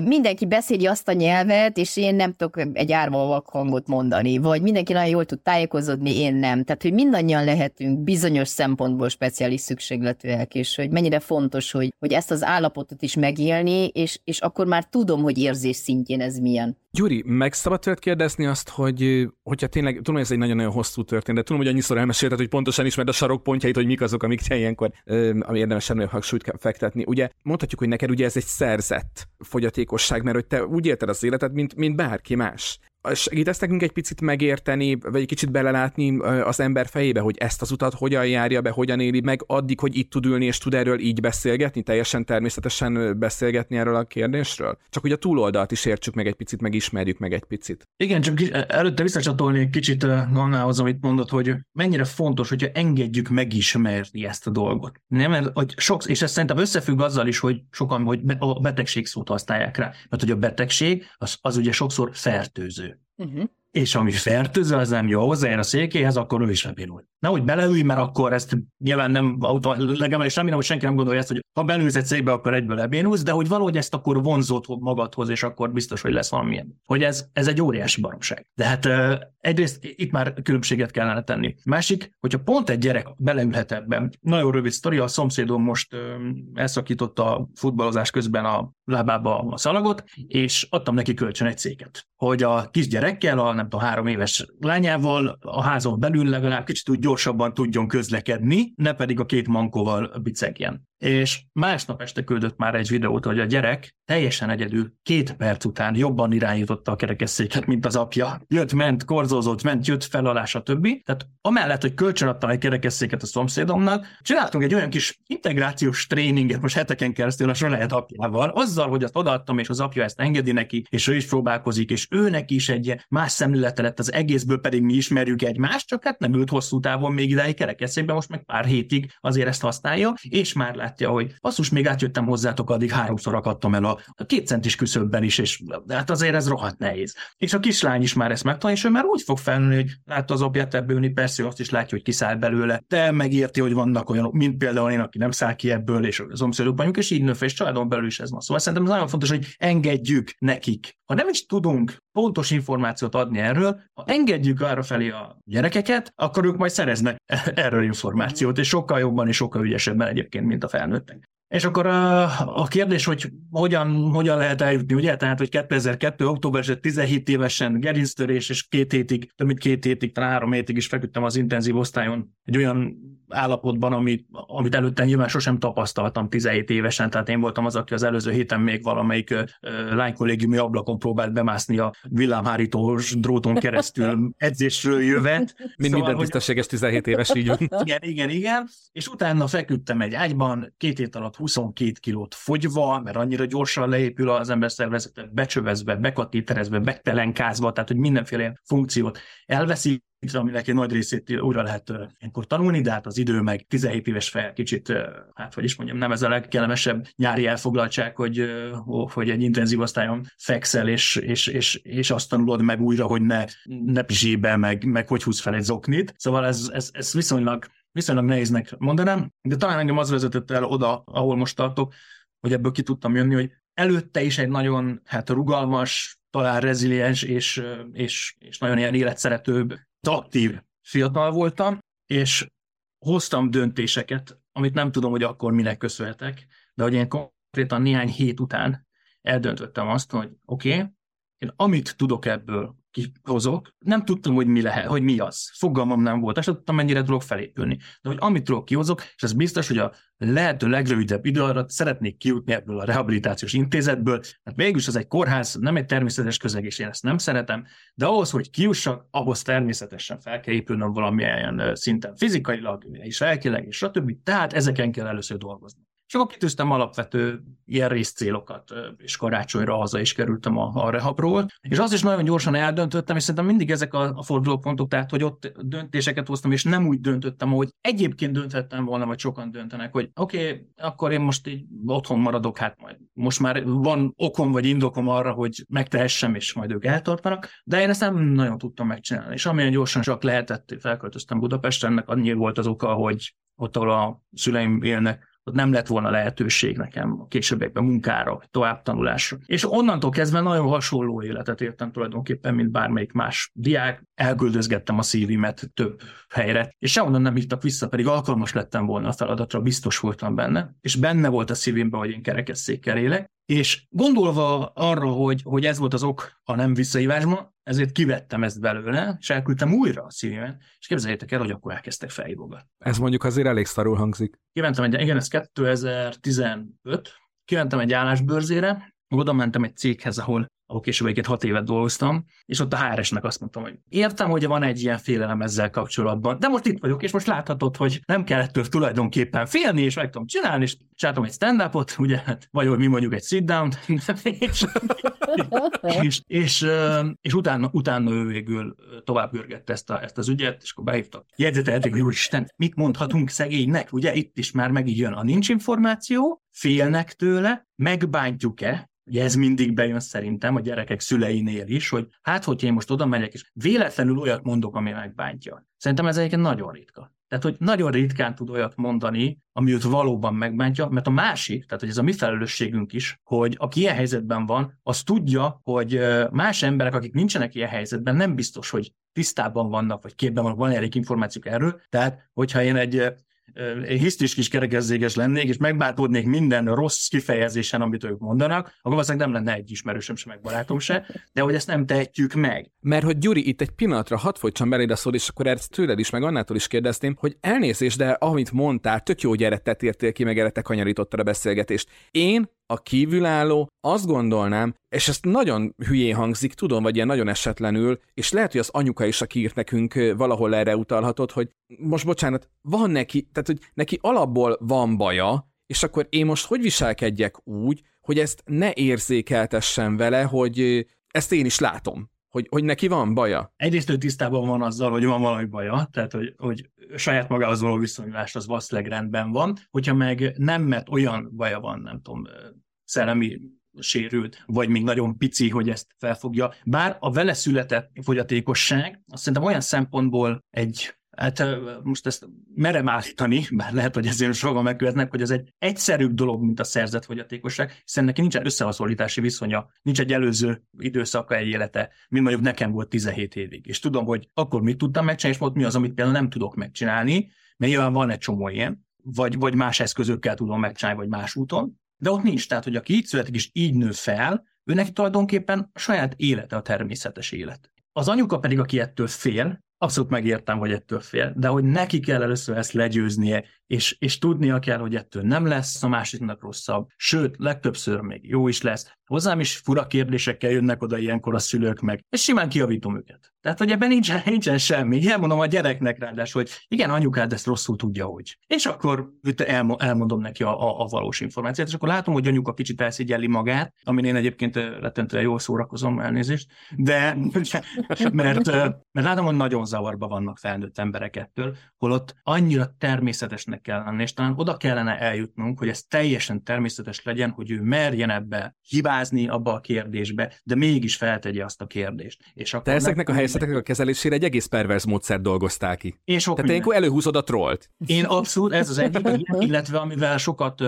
mindenki beszéli azt a nyelvet, és én nem tudok egy árva hangot mondani, vagy mindenki nagyon jól tud tájékozódni, én nem. Tehát, hogy mindannyian lehetünk bizonyos szempontból speciális szükségletűek, és hogy mennyire fontos, hogy, hogy ezt az állapotot is megélni, és, és akkor már tudom, hogy érzés szintjén ez milyen. Gyuri, meg szabad tőled kérdezni azt, hogy hogyha tényleg, tudom, hogy ez egy nagyon-nagyon hosszú történet, de tudom, hogy annyiszor elmesélted, hogy pontosan ismered a sarokpontjait, hogy mik azok, amik ilyenkor ami érdemes ennél hangsúlyt fektetni. Ugye mondhatjuk, hogy neked ugye ez egy szerzett fogyatékosság, mert hogy te úgy élted az életed, mint, mint bárki más segítesz nekünk egy picit megérteni, vagy egy kicsit belelátni az ember fejébe, hogy ezt az utat hogyan járja be, hogyan éli meg, addig, hogy itt tud ülni és tud erről így beszélgetni, teljesen természetesen beszélgetni erről a kérdésről? Csak hogy a túloldalt is értsük meg egy picit, megismerjük meg egy picit. Igen, csak előtte visszacsatolni egy kicsit Gannához, amit mondott, hogy mennyire fontos, hogyha engedjük megismerni ezt a dolgot. Nem, mert hogy sok, és ez szerintem összefügg azzal is, hogy sokan hogy a betegség szót használják rá. Mert hogy a betegség az, az ugye sokszor fertőző. Uh-huh. És ami fertőző, az nem jó, hozzájön a székéhez, akkor ő is lebénul. Nehogy beleülj, mert akkor ezt nyilván nem, legalábbis semmi nem, hogy senki nem gondolja ezt, hogy ha belülsz egy székbe, akkor egyből lebénulsz, de hogy valahogy ezt akkor vonzott magadhoz, és akkor biztos, hogy lesz valamilyen. Hogy ez, ez egy óriási baromság. De hát egyrészt itt már különbséget kellene tenni. Másik, hogyha pont egy gyerek beleülhet ebben. Nagyon rövid sztori, a szomszédom most elszakította a futballozás közben a lábába a szalagot, és adtam neki kölcsön egy széket. Hogy a kisgyerekkel, a nem tudom, három éves lányával a házon belül legalább kicsit úgy gyorsabban tudjon közlekedni, ne pedig a két mankóval bicegjen és másnap este küldött már egy videót, hogy a gyerek teljesen egyedül két perc után jobban irányította a kerekesszéket, mint az apja. Jött, ment, korzózott, ment, jött fel alá, többi. Tehát amellett, hogy kölcsönadtam egy kerekesszéket a szomszédomnak, csináltunk egy olyan kis integrációs tréninget most heteken keresztül a saját apjával, azzal, hogy azt odaadtam, és az apja ezt engedi neki, és ő is próbálkozik, és ő neki is egy más szemlélete lett az egészből, pedig mi ismerjük egymást, csak hát nem ült hosszú távon még ideig kerekesszékben, most meg pár hétig azért ezt használja, és már lát látja, hogy basszus, még átjöttem hozzátok, addig háromszor akadtam el a, két centis küszöbben is, és hát azért ez rohadt nehéz. És a kislány is már ezt megtanulja, és ő már úgy fog felnőni, hogy látta az apját ebből ülni, persze azt is látja, hogy kiszáll belőle, de megérti, hogy vannak olyanok, mint például én, aki nem száll ki ebből, és az omszédokban és így nő és családon belül is ez van. Szóval szerintem ez nagyon fontos, hogy engedjük nekik. Ha nem is tudunk pontos információt adni erről, ha engedjük arra felé a gyerekeket, akkor ők majd szereznek erről információt, és sokkal jobban és sokkal ügyesebben egyébként, mint a felnőttek. És akkor a, a kérdés, hogy hogyan, hogyan lehet eljutni, ugye? Tehát, hogy 2002. október 17 évesen gerinctörés, és két hétig, több mint két hétig, talán három hétig is feküdtem az intenzív osztályon egy olyan állapotban, amit, amit előtte nyilván sosem tapasztaltam 17 évesen, tehát én voltam az, aki az előző héten még valamelyik lánykollégiumi ablakon próbált bemászni a villámhárítós dróton keresztül edzésről jövet. Mind szóval, minden tisztességes 17 éves így van. Igen, igen, igen. És utána feküdtem egy ágyban, két hét alatt 22 kilót fogyva, mert annyira gyorsan leépül az ember szervezete, becsövezve, bekatéterezve, betelenkázva, tehát hogy mindenféle funkciót elveszi, aminek egy nagy részét újra lehet ilyenkor tanulni, de hát az idő meg 17 éves fel kicsit, hát hogy is mondjam, nem ez a legkellemesebb nyári elfoglaltság, hogy, hogy egy intenzív osztályon fekszel, és, és, és, és azt tanulod meg újra, hogy ne, ne pizsébe, meg, meg hogy húz fel egy zoknit. Szóval ez, ez, ez viszonylag viszonylag nehéznek mondanám, de talán engem az vezetett el oda, ahol most tartok, hogy ebből ki tudtam jönni, hogy előtte is egy nagyon hát rugalmas, talán reziliens és, és, és nagyon ilyen életszeretőbb, aktív fiatal voltam, és hoztam döntéseket, amit nem tudom, hogy akkor minek köszönhetek, de hogy én konkrétan néhány hét után eldöntöttem azt, hogy oké, okay, én amit tudok ebből kihozok, nem tudtam, hogy mi lehet, hogy mi az. Fogalmam nem volt, és nem tudtam, mennyire tudok felépülni. De hogy amit tudok kihozok, és ez biztos, hogy a lehető legrövidebb idő alatt szeretnék kijutni ebből a rehabilitációs intézetből, mert mégis az egy kórház, nem egy természetes közeg, és én ezt nem szeretem, de ahhoz, hogy kiussak, ahhoz természetesen fel kell épülnöm valamilyen szinten fizikailag, és lelkileg, és stb. Tehát ezeken kell először dolgozni. És akkor kitűztem alapvető ilyen részcélokat, és karácsonyra haza is kerültem a, a rehabról. És azt is nagyon gyorsan eldöntöttem, és szerintem mindig ezek a, a fordulópontok, tehát hogy ott döntéseket hoztam, és nem úgy döntöttem, hogy egyébként dönthettem volna, vagy sokan döntenek, hogy oké, okay, akkor én most így otthon maradok, hát majd most már van okom vagy indokom arra, hogy megtehessem, és majd ők eltartanak, de én ezt nem nagyon tudtam megcsinálni. És amilyen gyorsan csak lehetett, felköltöztem Budapestre, ennek annyi volt az oka, hogy ott, ahol a szüleim élnek, ott nem lett volna lehetőség nekem a későbbiekben munkára, továbbtanulásra. És onnantól kezdve nagyon hasonló életet éltem tulajdonképpen, mint bármelyik más diák. Elküldözgettem a szívimet több helyre, és sehonnan nem hívtak vissza, pedig alkalmas lettem volna a feladatra, biztos voltam benne, és benne volt a szívimben, hogy én kerekesszékkel élek, És gondolva arra, hogy, hogy ez volt az ok a nem visszaívásban, ezért kivettem ezt belőle, és elküldtem újra a szívemet, és képzeljétek el, hogy akkor elkezdtek felhívogatni. Ez mondjuk azért elég szarul hangzik. Kimentem egy, igen, ez 2015, kimentem egy állásbőrzére, oda mentem egy céghez, ahol ahol később egyet hat évet dolgoztam, és ott a HRS-nek azt mondtam, hogy értem, hogy van egy ilyen félelem ezzel kapcsolatban, de most itt vagyok, és most láthatod, hogy nem kell ettől tulajdonképpen félni, és meg tudom csinálni, és csináltam egy stand-upot, ugye, vagy hogy mi mondjuk egy sit-down, és, és, és, és utána, utána ő végül tovább görgette ezt, a, ezt az ügyet, és akkor behívtak. Jegyzetelték, hogy úristen, mit mondhatunk szegénynek, ugye itt is már megint jön a nincs információ, félnek tőle, megbántjuk-e, Ugye ez mindig bejön szerintem a gyerekek szüleinél is, hogy hát, hogyha én most oda megyek, és véletlenül olyat mondok, ami megbántja. Szerintem ez egyébként nagyon ritka. Tehát, hogy nagyon ritkán tud olyat mondani, ami őt valóban megbántja, mert a másik, tehát, hogy ez a mi felelősségünk is, hogy aki ilyen helyzetben van, az tudja, hogy más emberek, akik nincsenek ilyen helyzetben, nem biztos, hogy tisztában vannak, vagy képben vannak, van elég információk erről. Tehát, hogyha én egy én hisztis kis kerekezzéges lennék, és megbátódnék minden rossz kifejezésen, amit ők mondanak, akkor valószínűleg nem lenne egy ismerősöm se, meg barátom se, de hogy ezt nem tehetjük meg. Mert hogy Gyuri, itt egy pillanatra hadd folytsam beléd a szól, és akkor ezt tőled is, meg annától is kérdezném, hogy elnézést, de amit mondtál, tök jó gyerettet értél ki, meg erre te kanyarítottad a beszélgetést. Én a kívülálló azt gondolnám, és ezt nagyon hülyén hangzik, tudom, vagy ilyen nagyon esetlenül, és lehet, hogy az anyuka is, aki írt nekünk valahol erre utalhatott, hogy most bocsánat, van neki, tehát hogy neki alapból van baja, és akkor én most hogy viselkedjek úgy, hogy ezt ne érzékeltessen vele, hogy ezt én is látom hogy, hogy neki van baja? Egyrészt ő tisztában van azzal, hogy van valami baja, tehát hogy, hogy saját magához való viszonyulás az valószínűleg rendben van, hogyha meg nem, mert olyan baja van, nem tudom, szellemi sérült, vagy még nagyon pici, hogy ezt felfogja. Bár a vele született fogyatékosság, azt szerintem olyan szempontból egy Hát most ezt merem állítani, bár lehet, hogy ezért sokan megkövetnek, hogy ez egy egyszerűbb dolog, mint a szerzett fogyatékosság, hiszen neki nincsen összehasonlítási viszonya, nincs egy előző időszaka egy élete, mint mondjuk nekem volt 17 évig. És tudom, hogy akkor mit tudtam megcsinálni, és most mi az, amit például nem tudok megcsinálni, mert nyilván van egy csomó ilyen, vagy, vagy más eszközökkel tudom megcsinálni, vagy más úton, de ott nincs. Tehát, hogy aki így születik és így nő fel, őnek tulajdonképpen a saját élete a természetes élet. Az anyuka pedig, aki ettől fél, abszolút megértem, hogy ettől fél, de hogy neki kell először ezt legyőznie, és, és tudnia kell, hogy ettől nem lesz a másiknak rosszabb, sőt, legtöbbször még jó is lesz. Hozzám is fura kérdésekkel jönnek oda ilyenkor a szülők meg, és simán kiavítom őket. Tehát, hogy ebben nincsen, nincsen semmi. Elmondom a gyereknek ráadásul, hogy igen, anyukád ezt rosszul tudja, hogy. És akkor elmondom neki a, a, a valós információt, és akkor látom, hogy anyuka kicsit elszigyelli magát, amin én egyébként rettentően jól szórakozom, elnézést, de mert, mert látom, hogy nagyon zavarba vannak felnőtt emberek ettől, holott annyira természetesnek kell lenni, és talán oda kellene eljutnunk, hogy ez teljesen természetes legyen, hogy ő merjen ebbe hibázni abba a kérdésbe, de mégis feltegye azt a kérdést. És akkor Te ezeknek a helyzeteknek a kezelésére egy egész pervers módszer dolgoztál ki. Én sok Tehát ilyenkor előhúzod a trollt. Én abszolút, ez az egyik, illetve amivel sokat,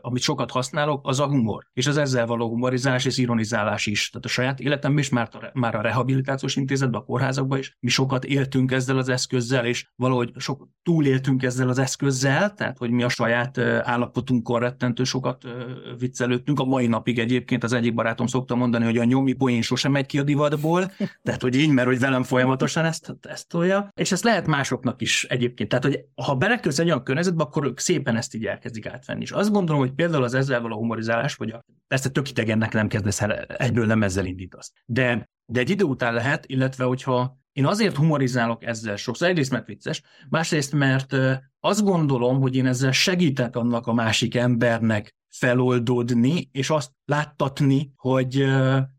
amit sokat használok, az a humor. És az ezzel való humorizálás és ironizálás is. Tehát a saját életemben is, már a, már a rehabilitációs intézetben, a kórházakban is, mi sokat éltünk ezzel az eszközzel, és valahogy sok túléltünk ezzel az eszközzel, tehát hogy mi a saját állapotunkon rettentő sokat viccelődtünk. A mai napig egyébként az egyik barátom szokta mondani, hogy a nyomi poén sosem megy ki a divatból, tehát hogy így, mert hogy velem folyamatosan ezt tesztolja, és ezt lehet másoknak is egyébként. Tehát, hogy ha beleköz egy olyan környezetbe, akkor ők szépen ezt így elkezdik átvenni. És azt gondolom, hogy például az ezzel való humorizálás, vagy a, persze tök idegennek nem kezdesz el, egyből nem ezzel indítasz. De, de egy idő után lehet, illetve hogyha én azért humorizálok ezzel sokszor, egyrészt mert vicces, másrészt mert azt gondolom, hogy én ezzel segítek annak a másik embernek feloldódni, és azt láttatni, hogy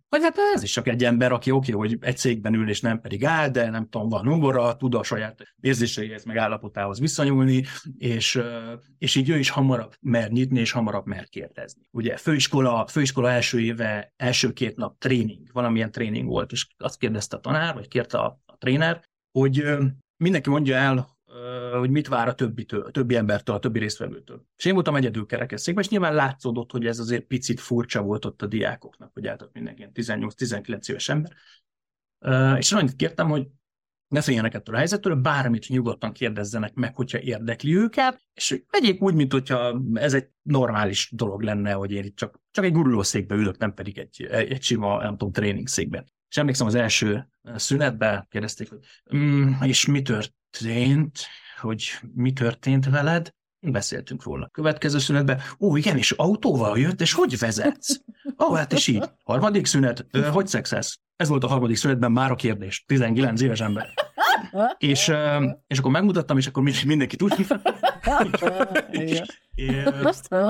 vagy hát ez is csak egy ember, aki oké, okay, hogy egy székben ül, és nem pedig áll, de nem tudom, van ungora, tud a saját érzéseihez, meg állapotához viszonyulni, és, és így ő is hamarabb mer nyitni, és hamarabb mer kérdezni. Ugye főiskola, főiskola első éve, első két nap tréning, valamilyen tréning volt, és azt kérdezte a tanár, vagy kérte a, a tréner, hogy mindenki mondja el, hogy mit vár a többitől, a többi embertől, a többi résztvevőtől. És én voltam egyedül kerekesszékben, és nyilván látszódott, hogy ez azért picit furcsa volt ott a diákoknak, hogy általában mindenki 18-19 éves ember. És annyit kértem, hogy ne féljenek ettől a helyzettől, bármit nyugodtan kérdezzenek meg, hogyha érdekli őket, és vegyék úgy, mint hogyha ez egy normális dolog lenne, hogy én itt csak, csak egy gurulószékbe ülök, nem pedig egy, egy sima, nem tudom, tréningsékben. És emlékszem az első szünetben kérdezték, hogy mm, és mi történt, hogy mi történt veled, beszéltünk róla. Következő szünetben, ó, igen, és autóval jött, és hogy vezetsz? Ó, hát és így. Harmadik szünet, ö, hogy szexelsz? Ez volt a harmadik szünetben már a kérdés. 19 éves ember. és, és akkor megmutattam, és akkor mindenki tudja.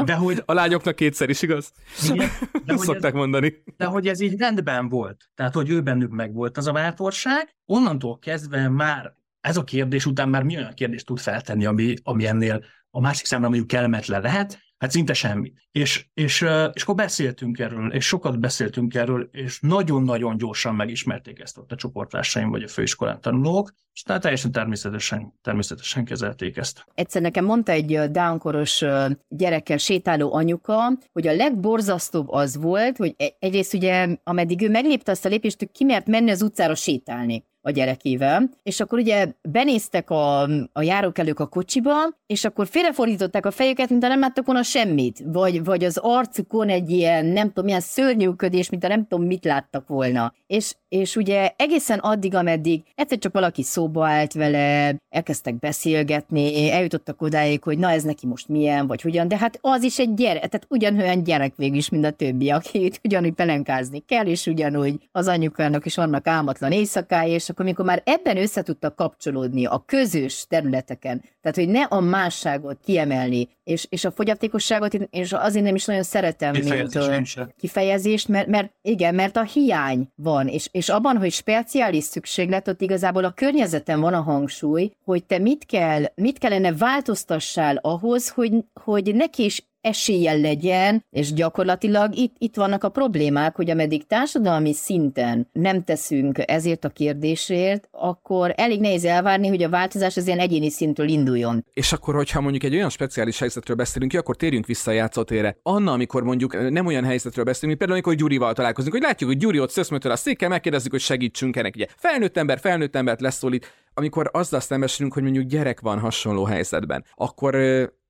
de hogy... A lányoknak kétszer is, igaz? Igen, de hogy szokták ez, mondani. De hogy ez így rendben volt. Tehát, hogy ő bennük meg volt az a bátorság, onnantól kezdve már ez a kérdés után már mi olyan kérdést tud feltenni, ami, ami ennél a másik számára mondjuk kellemetlen lehet, Hát szinte semmi. És, és, és akkor beszéltünk erről, és sokat beszéltünk erről, és nagyon-nagyon gyorsan megismerték ezt ott a csoporttársaim, vagy a főiskolán tanulók, és tehát teljesen természetesen, természetesen kezelték ezt. Egyszer nekem mondta egy downkoros gyerekkel sétáló anyuka, hogy a legborzasztóbb az volt, hogy e-, egyrészt ugye, ameddig ő meglépte azt a lépést, hogy ki mert menni az utcára sétálni a gyerekével, és akkor ugye benéztek a, a járókelők a kocsiba, és akkor félrefordították a fejüket, mint a nem láttak volna semmit, vagy, vagy az arcukon egy ilyen, nem tudom, milyen szörnyűködés, mint a nem tudom, mit láttak volna. És, és ugye egészen addig, ameddig egyszer csak valaki szóba állt vele, elkezdtek beszélgetni, eljutottak odáig, hogy na ez neki most milyen, vagy hogyan, de hát az is egy gyerek, tehát ugyanolyan gyerek végül is, mint a többi, akit ugyanúgy pelenkázni kell, és ugyanúgy az anyukának is vannak álmatlan éjszakái, és akkor mikor már ebben össze tudtak kapcsolódni a közös területeken, tehát hogy ne a másságot kiemelni, és, és a fogyatékosságot, és azért nem is nagyon szeretem, mint kifejezést, mert, mert igen, mert a hiány van, és, és abban, hogy speciális szükséglet, ott igazából a környezeten van a hangsúly, hogy te mit kell, mit kellene változtassál ahhoz, hogy, hogy neki is eséllyel legyen, és gyakorlatilag itt, itt vannak a problémák, hogy ameddig társadalmi szinten nem teszünk ezért a kérdésért, akkor elég nehéz elvárni, hogy a változás az ilyen egyéni szintről induljon. És akkor, hogyha mondjuk egy olyan speciális helyzetről beszélünk, akkor térjünk vissza a játszótérre. Anna, amikor mondjuk nem olyan helyzetről beszélünk, mint például, amikor Gyurival találkozunk, hogy látjuk, hogy Gyuri ott szöszmötől a székkel, megkérdezzük, hogy segítsünk ennek. Ugye felnőtt ember, felnőtt embert leszólít, amikor azzal szembesülünk, hogy mondjuk gyerek van hasonló helyzetben, akkor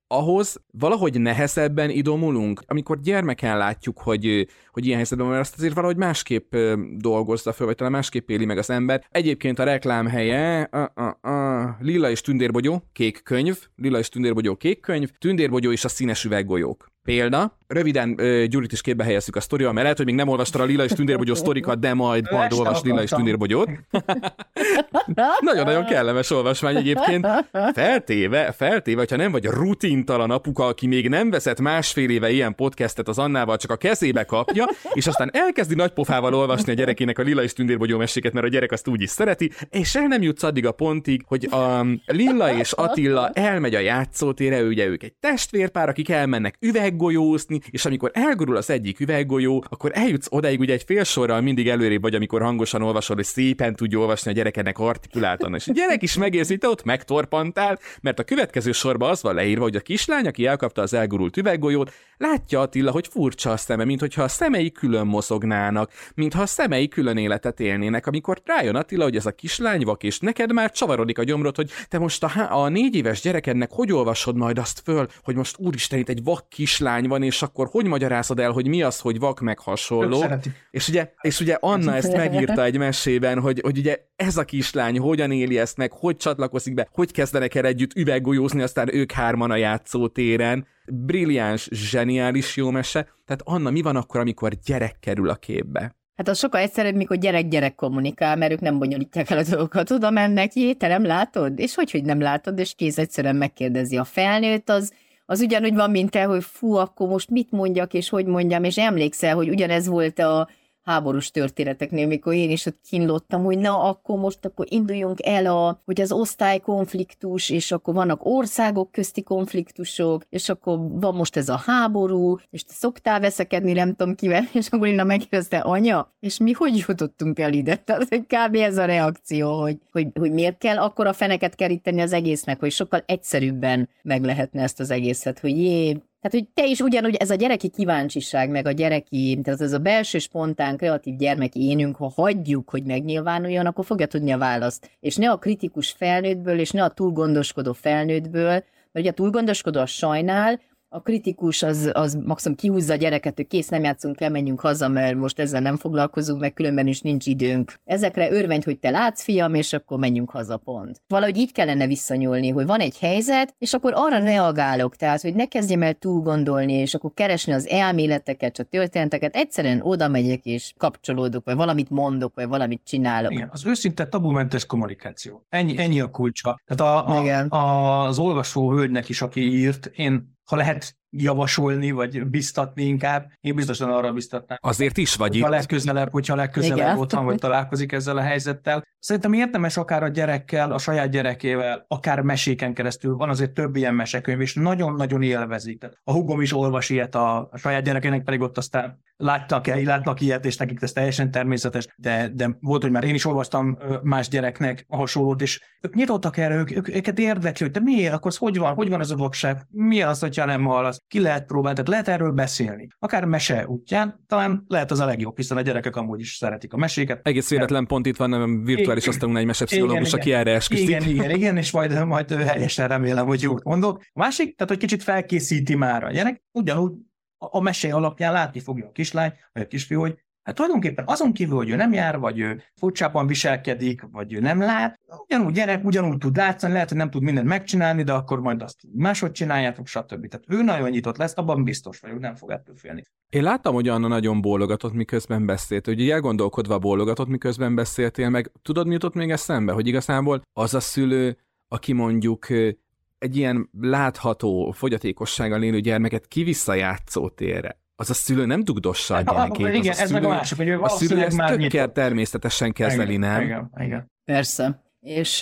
ahhoz valahogy nehezebben idomulunk, amikor gyermeken látjuk, hogy, hogy ilyen helyzetben van, mert azt azért valahogy másképp dolgozza föl, vagy talán másképp éli meg az ember. Egyébként a reklám helye a, a, a Lila és Tündérbogyó, kék könyv, Lila és Tündérbogyó, kék könyv, Tündérbogyó és a színes üveggolyók. Példa, röviden uh, Gyurit is képbe helyezzük a sztorival, mert lehet, hogy még nem olvastad a Lila és Tündérbogyó sztorikat, de majd, majd olvas Lila és Tündérbogyót. Nagyon-nagyon kellemes olvasmány egyébként. Feltéve, feltéve, hogyha nem vagy rutintalan apuka, aki még nem veszett másfél éve ilyen podcastet az Annával, csak a kezébe kapja, és aztán elkezdi nagy pofával olvasni a gyerekének a Lila és Tündérbogyó meséket, mert a gyerek azt úgy is szereti, és el nem jutsz addig a pontig, hogy a Lilla és Attila elmegy a játszótére, ugye ők egy testvérpár, akik elmennek üveg üveggolyózni, és amikor elgurul az egyik üveggolyó, akkor eljutsz odáig, ugye egy fél sorral mindig előrébb vagy, amikor hangosan olvasod, hogy szépen tudja olvasni a gyerekednek artikuláltan. És a gyerek is megérzi, hogy te ott megtorpantál, mert a következő sorba az van leírva, hogy a kislány, aki elkapta az elgurult üveggolyót, látja Attila, hogy furcsa a szeme, mintha a szemei külön mozognának, mintha a szemei külön életet élnének, amikor rájön Attila, hogy ez a kislány vak, és neked már csavarodik a gyomrod, hogy te most a, a négy éves gyerekednek hogy olvasod majd azt föl, hogy most úristen, itt egy vak kislány van, és akkor hogy magyarázod el, hogy mi az, hogy vak meg hasonló? És ugye, és ugye Anna ezt megírta egy mesében, hogy, hogy ugye ez a kislány hogyan éli ezt meg, hogy csatlakozik be, hogy kezdenek el együtt üveggolyózni, aztán ők hárman a játszótéren. Brilliáns, zseniális jó mese. Tehát Anna, mi van akkor, amikor gyerek kerül a képbe? Hát az sokkal egyszerűbb, mikor gyerek-gyerek kommunikál, mert ők nem bonyolítják el a dolgokat. Oda mennek, jé, te nem látod? És hogy, hogy nem látod? És kész egyszerűen megkérdezi a felnőtt, az az ugyanúgy van, mint te, hogy fú, akkor most mit mondjak, és hogy mondjam, és emlékszel, hogy ugyanez volt a háborús történeteknél, mikor én is ott kínlottam, hogy na, akkor most akkor induljunk el a, hogy az osztálykonfliktus, és akkor vannak országok közti konfliktusok, és akkor van most ez a háború, és te szoktál veszekedni, nem tudom kivel, és akkor Lina megkérdezte, anya, és mi hogy jutottunk el ide? Tehát kb. ez a reakció, hogy, hogy, hogy miért kell akkor a feneket keríteni az egésznek, hogy sokkal egyszerűbben meg lehetne ezt az egészet, hogy jé, hogy te is ugyanúgy ez a gyereki kíváncsiság, meg a gyereki, tehát ez a belső spontán, kreatív gyermeki énünk, ha hagyjuk, hogy megnyilvánuljon, akkor fogja tudni a választ. És ne a kritikus felnőttből, és ne a túl gondoskodó felnőttből, mert ugye a túl gondoskodó a sajnál, a kritikus az, az maximum kihúzza a gyereket, hogy kész, nem játszunk el, menjünk haza, mert most ezzel nem foglalkozunk, meg különben is nincs időnk. Ezekre örvendj, hogy te látsz, fiam, és akkor menjünk haza, pont. Valahogy így kellene visszanyúlni, hogy van egy helyzet, és akkor arra reagálok, tehát, hogy ne kezdjem el túl gondolni, és akkor keresni az elméleteket, a történeteket, egyszerűen oda megyek, és kapcsolódok, vagy valamit mondok, vagy valamit csinálok. Igen, az őszinte tabumentes kommunikáció. Ennyi, ennyi a kulcsa. Tehát a, a, Igen. a, az olvasó hölgynek is, aki írt, én ha lehet javasolni, vagy biztatni inkább, én biztosan arra biztatnám. Azért is vagy itt. legközelebb, hogyha legközelebb Igen. ott van, vagy találkozik ezzel a helyzettel. Szerintem érdemes akár a gyerekkel, a saját gyerekével, akár meséken keresztül, van azért több ilyen mesekönyv, és nagyon-nagyon élvezik. Tehát a hugom is olvas ilyet a, a saját gyerekének, pedig ott aztán láttak, -e, látnak ilyet, és nekik ez teljesen természetes, de, de volt, hogy már én is olvastam más gyereknek a hasonlót, és ők nyitottak erre, ők, ők, őket érdekli, hogy de miért, akkor az hogy van, hogy van ez a vakság, mi az, hogyha nem hallasz, ki lehet próbálni, tehát lehet erről beszélni. Akár mese útján, talán lehet az a legjobb, hiszen a gyerekek amúgy is szeretik a meséket. Egész véletlen pont itt van, nem virtuális asztalunk egy mesepszichológus, aki erre esküszik. Igen, igen, igen, és majd, majd helyesen remélem, hogy jót mondok. A másik, tehát hogy kicsit felkészíti már a gyerek, ugyanúgy a, a mesé alapján látni fogja a kislány, vagy a kisfiú, hogy Hát tulajdonképpen azon kívül, hogy ő nem jár, vagy ő furcsában viselkedik, vagy ő nem lát, ugyanúgy gyerek, ugyanúgy tud látszani, lehet, hogy nem tud mindent megcsinálni, de akkor majd azt máshogy csináljátok, stb. Tehát ő nagyon nyitott lesz, abban biztos vagyok, nem fog ettől félni. Én láttam, hogy Anna nagyon bólogatott, miközben beszélt, hogy elgondolkodva bólogatott, miközben beszéltél, meg tudod, mi jutott még eszembe, hogy igazából az a szülő, aki mondjuk egy ilyen látható fogyatékossággal élő gyermeket kivisza játszótérre, az a szülő nem dugdossa a gyerekét. Igen, az a ez szülő, meg a másik, hogy a szülő ezt tök természetesen kezeli, igen, nem? Igen, igen. Persze és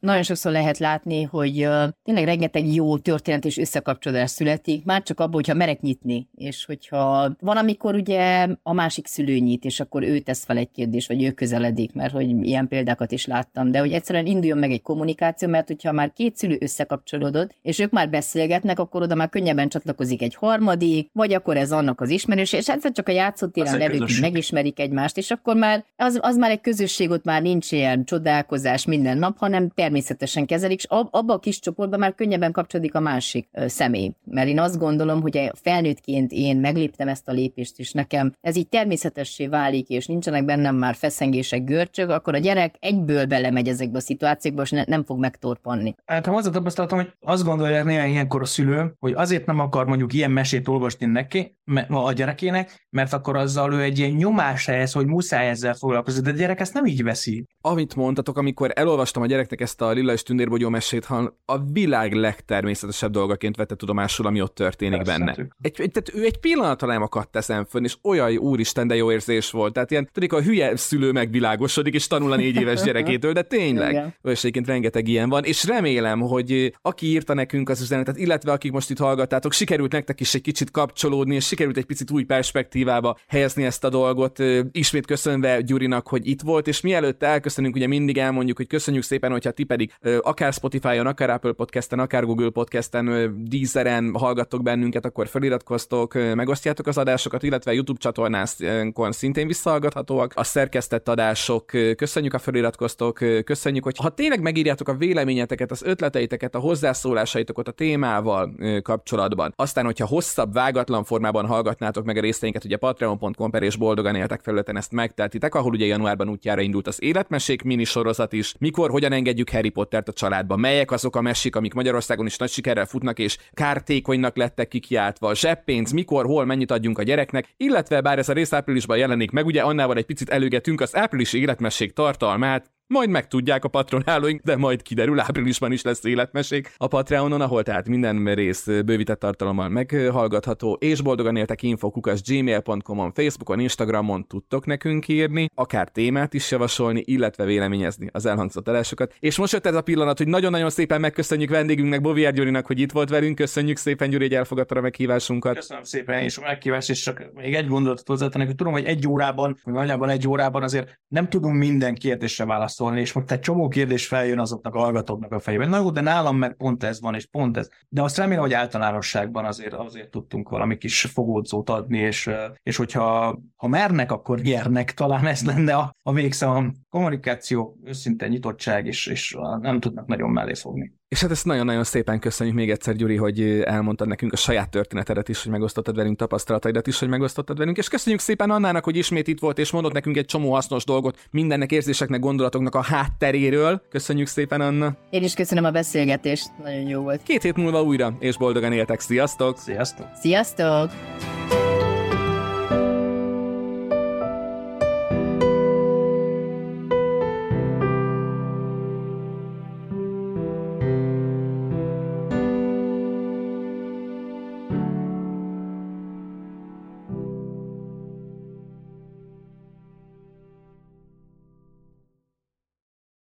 nagyon sokszor lehet látni, hogy tényleg rengeteg jó történet és összekapcsolódás születik, már csak abból, hogyha merek nyitni, és hogyha van, amikor ugye a másik szülő nyit, és akkor ő tesz fel egy kérdést, vagy ő közeledik, mert hogy ilyen példákat is láttam, de hogy egyszerűen induljon meg egy kommunikáció, mert hogyha már két szülő összekapcsolódott, és ők már beszélgetnek, akkor oda már könnyebben csatlakozik egy harmadik, vagy akkor ez annak az ismerős, és egyszer csak a játszótéren levők megismerik egymást, és akkor már az, az már egy közösség, ott már nincs ilyen csodálkozás, minden nap, hanem természetesen kezelik, és ab, abba a kis csoportban már könnyebben kapcsolódik a másik személy. Mert én azt gondolom, hogy felnőttként én megléptem ezt a lépést, és nekem ez így természetessé válik, és nincsenek bennem már feszengések, görcsök, akkor a gyerek egyből belemegy ezekbe a szituációkba, és ne, nem fog megtorpanni. Hát ha azt tapasztaltam, hogy azt gondolják néha ilyenkor a szülő, hogy azért nem akar mondjuk ilyen mesét olvasni neki, a gyerekének, mert akkor azzal ő egy ilyen nyomás ehhez, hogy muszáj ezzel foglalkozni, de a gyerek ezt nem így veszi. Amit mondtatok, amikor elolvastam a gyereknek ezt a Lilla és Tündérbogyó mesét, ha a világ legtermészetesebb dolgaként vette tudomásul, ami ott történik Persze, benne. Egy, egy, tehát ő egy pillanatra nem akadt ezen fönn, és olyan úristen, de jó érzés volt. Tehát ilyen, tudik, a hülye szülő megvilágosodik, és tanul a négy éves gyerekétől, de tényleg. Egyébként rengeteg ilyen van, és remélem, hogy aki írta nekünk az üzenetet, illetve akik most itt hallgattátok, sikerült nektek is egy kicsit kapcsolódni, és sikerült egy picit új perspektívába helyezni ezt a dolgot. Ismét köszönve Gyurinak, hogy itt volt, és mielőtt elköszönünk, ugye mindig elmondjuk, hogy köszönjük szépen, hogyha ti pedig akár Spotify-on, akár Apple Podcast-en, akár Google Podcast-en, Deezeren hallgattok bennünket, akkor feliratkoztok, megosztjátok az adásokat, illetve YouTube csatornánkon szintén visszahallgathatóak. A szerkesztett adások, köszönjük a feliratkoztok, köszönjük, hogy ha tényleg megírjátok a véleményeteket, az ötleteiteket, a hozzászólásaitokat a témával kapcsolatban, aztán, hogyha hosszabb, vágatlan formában hallgatnátok meg a részeinket, ugye patreon.com per és boldogan éltek felületen ezt megteltitek, ahol ugye januárban útjára indult az életmesék mini sorozat is. Mikor, hogyan engedjük Harry Pottert a családba? Melyek azok a mesék, amik Magyarországon is nagy sikerrel futnak és kártékonynak lettek kikiáltva? Zseppénz, mikor, hol, mennyit adjunk a gyereknek? Illetve bár ez a rész áprilisban jelenik meg, ugye annával egy picit előgetünk az áprilisi életmesék tartalmát, majd megtudják a patronálóink, de majd kiderül, áprilisban is lesz életmesék a Patreonon, ahol tehát minden rész bővített tartalommal meghallgatható, és boldogan éltek infokukas gmail.com-on, Facebookon, Instagramon tudtok nekünk írni, akár témát is javasolni, illetve véleményezni az elhangzott adásokat. És most jött ez a pillanat, hogy nagyon-nagyon szépen megköszönjük vendégünknek, Bovier Gyurinak, hogy itt volt velünk. Köszönjük szépen, Gyuri, hogy elfogadta a meghívásunkat. Köszönöm szépen, a meghívást, és csak még egy gondolatot hozzátennek, hogy tudom, hogy egy órában, vagy nagyjából egy órában azért nem tudunk minden kérdésre válaszolni válaszolni, és most egy csomó kérdés feljön azoknak a hallgatóknak a fejében. Na jó, de nálam meg pont ez van, és pont ez. De azt remélem, hogy általánosságban azért, azért tudtunk valami kis fogódzót adni, és, és hogyha ha mernek, akkor nyernek. Talán ez lenne a, a végszám. Kommunikáció, őszinte nyitottság, és, és nem tudnak nagyon mellé fogni. És hát ezt nagyon-nagyon szépen köszönjük még egyszer, Gyuri, hogy elmondtad nekünk a saját történetedet is, hogy megosztottad velünk tapasztalataidat is, hogy megosztottad velünk, és köszönjük szépen Annának, hogy ismét itt volt, és mondott nekünk egy csomó hasznos dolgot mindennek, érzéseknek, gondolatoknak a hátteréről. Köszönjük szépen, Anna. Én is köszönöm a beszélgetést, nagyon jó volt. Két hét múlva újra, és boldogan éltek. Sziasztok! Sziasztok! Sziasztok!